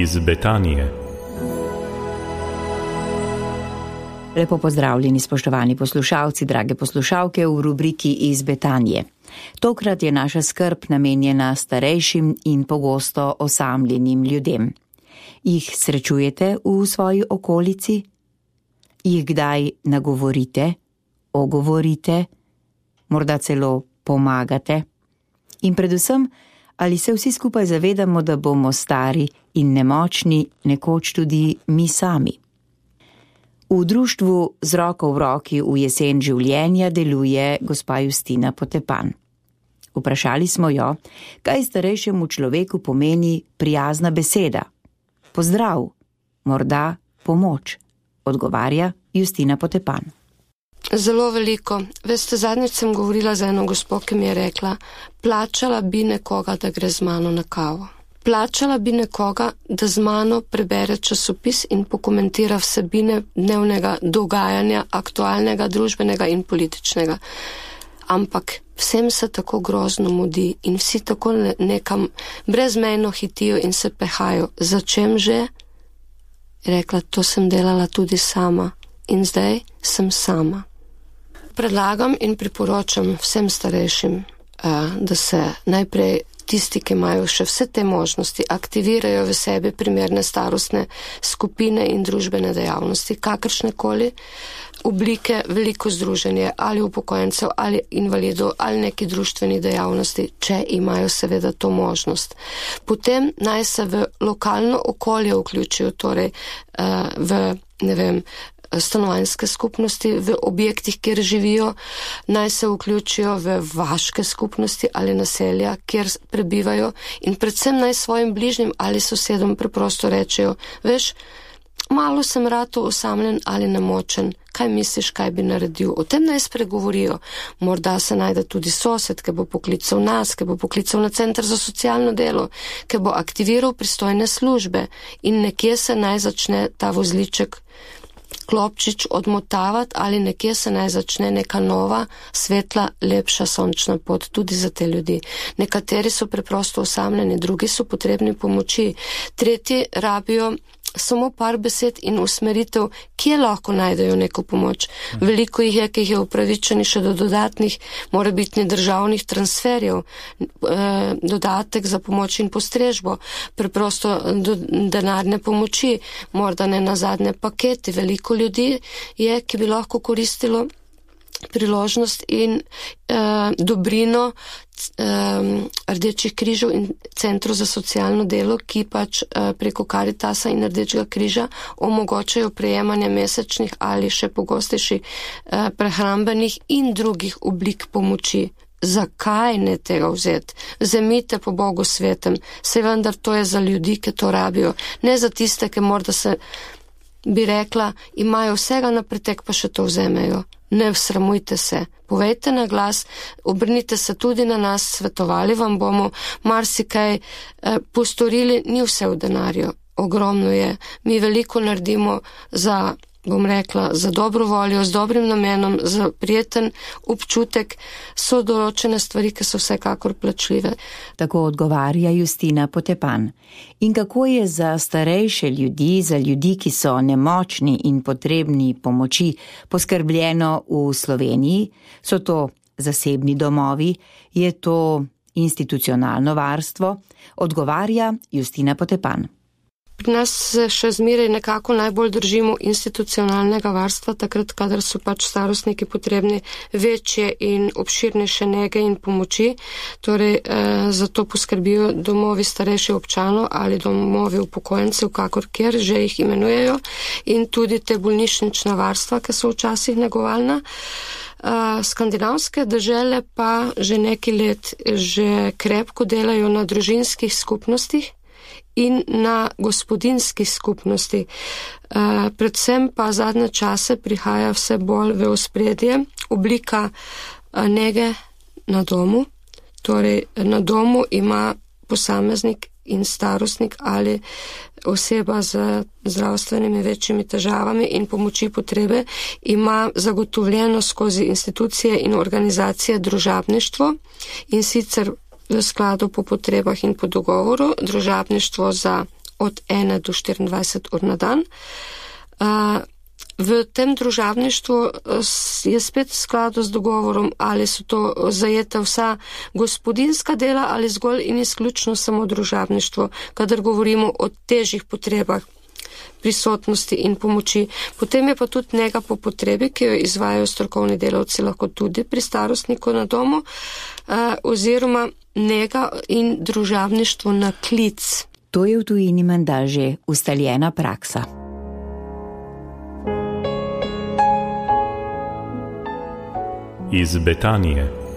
iz Betanije. Lepo pozdravljeni, spoštovani poslušalci, drage poslušalke v rubriki iz Betanije. Tokrat je naša skrb namenjena starejšim in pogosto osamljenim ljudem. Jih srečujete v svoji okolici? Jih kdaj nagovorite, ogovorite, morda celo pomagate? In predvsem, ali se vsi skupaj zavedamo, da bomo stari in nemočni nekoč tudi mi sami? V društvu z roko v roki v jesen življenja deluje gospa Justina Potepan. Vprašali smo jo, kaj starejšemu človeku pomeni prijazna beseda. Pozdrav, morda pomoč, odgovarja Justina Potepan. Zelo veliko. Veste, zadnjič sem govorila z eno gospo, ki mi je rekla, plačala bi nekoga, da gre z mano na kavo. Plačala bi nekoga, da z mano prebere časopis in pokomentira vsebine dnevnega dogajanja, aktualnega, družbenega in političnega. Ampak vsem se tako grozno mudi in vsi tako nekam brezmejno hitijo in se pehajo. Začem že? Rekla, to sem delala tudi sama in zdaj sem sama predlagam in priporočam vsem starejšim, da se najprej tisti, ki imajo še vse te možnosti, aktivirajo v sebi primerne starostne skupine in družbene dejavnosti, kakršne koli oblike, veliko združenje ali upokojencev ali invalidov ali neki družbeni dejavnosti, če imajo seveda to možnost. Potem naj se v lokalno okolje vključijo, torej v, ne vem, stanovanjske skupnosti v objektih, kjer živijo, naj se vključijo v vaške skupnosti ali naselja, kjer prebivajo in predvsem naj svojim bližnjim ali sosedom preprosto rečejo, veš, malo sem rado osamljen ali nemočen, kaj misliš, kaj bi naredil. O tem naj spregovorijo. Morda se najde tudi sosed, ki bo poklical nas, ki bo poklical na centr za socialno delo, ki bo aktiviral pristojne službe in nekje se naj začne ta vozliček klopčič odmotavati ali nekje se naj začne neka nova, svetla, lepša sončna pot tudi za te ljudi. Nekateri so preprosto osamljeni, drugi so potrebni pomoči, tretji rabijo samo par besed in usmeritev, kje lahko najdejo neko pomoč. Veliko jih je, ki jih je upravičeni še do dodatnih, mora biti državnih transferjev, eh, dodatek za pomoč in postrežbo, preprosto do, denarne pomoči, morda ne na zadnje paketi. Veliko ljudi je, ki bi lahko koristilo priložnost in uh, dobrino um, Rdečih križov in Centru za socialno delo, ki pač uh, preko Karitasa in Rdečega križa omogočajo prejemanje mesečnih ali še pogostejših uh, prehrambenih in drugih oblik pomoči. Zakaj ne tega vzeti? Zemite po Bogu svetem, se vendar to je za ljudi, ki to rabijo, ne za tiste, ki morda se bi rekla, imajo vsega na pretek, pa še to vzemejo. Ne sramujte se, povejte na glas, obrnite se tudi na nas, svetovali vam bomo, marsikaj eh, postorili, ni vse v denarju, ogromno je. Mi veliko naredimo za bom rekla, za dobro voljo, z dobrim namenom, za prijeten občutek, so določene stvari, ki so vsekakor plačljive. Tako odgovarja Justina Potepan. In kako je za starejše ljudi, za ljudi, ki so nemočni in potrebni pomoči, poskrbljeno v Sloveniji? So to zasebni domovi, je to institucionalno varstvo? Odgovarja Justina Potepan. Pri nas se še zmeraj nekako najbolj držimo institucionalnega varstva, takrat, kadar so pač starostniki potrebni večje in obširnejše nege in pomoči. Torej, eh, zato poskrbijo domovi starejših občanov ali domovi upokojencev, kakor kjer že jih imenujejo, in tudi te bolnišnična varstva, ki so včasih negovalna. Uh, skandinavske države pa že neki let že krepko delajo na družinskih skupnostih, in na gospodinski skupnosti. Eh, predvsem pa zadnje čase prihaja vse bolj v ospredje oblika eh, nege na domu. Torej, na domu ima posameznik in starostnik ali oseba z zdravstvenimi večjimi težavami in pomoči potrebe ima zagotovljeno skozi institucije in organizacije družabništvo in sicer v skladu po potrebah in po dogovoru, družabništvo za od 1 do 24 ur na dan. V tem družabništvu je spet v skladu z dogovorom, ali so to zajeta vsa gospodinska dela ali zgolj in izključno samo družabništvo, kadar govorimo o težjih potrebah prisotnosti in pomoči. Potem je pa tudi njega po potrebi, ki jo izvajajo strokovni delavci, lahko tudi pri starostniku na domu, oziroma njega in družavništvo na klic. To je v tujini menda že ustaljena praksa. Iz Betanije.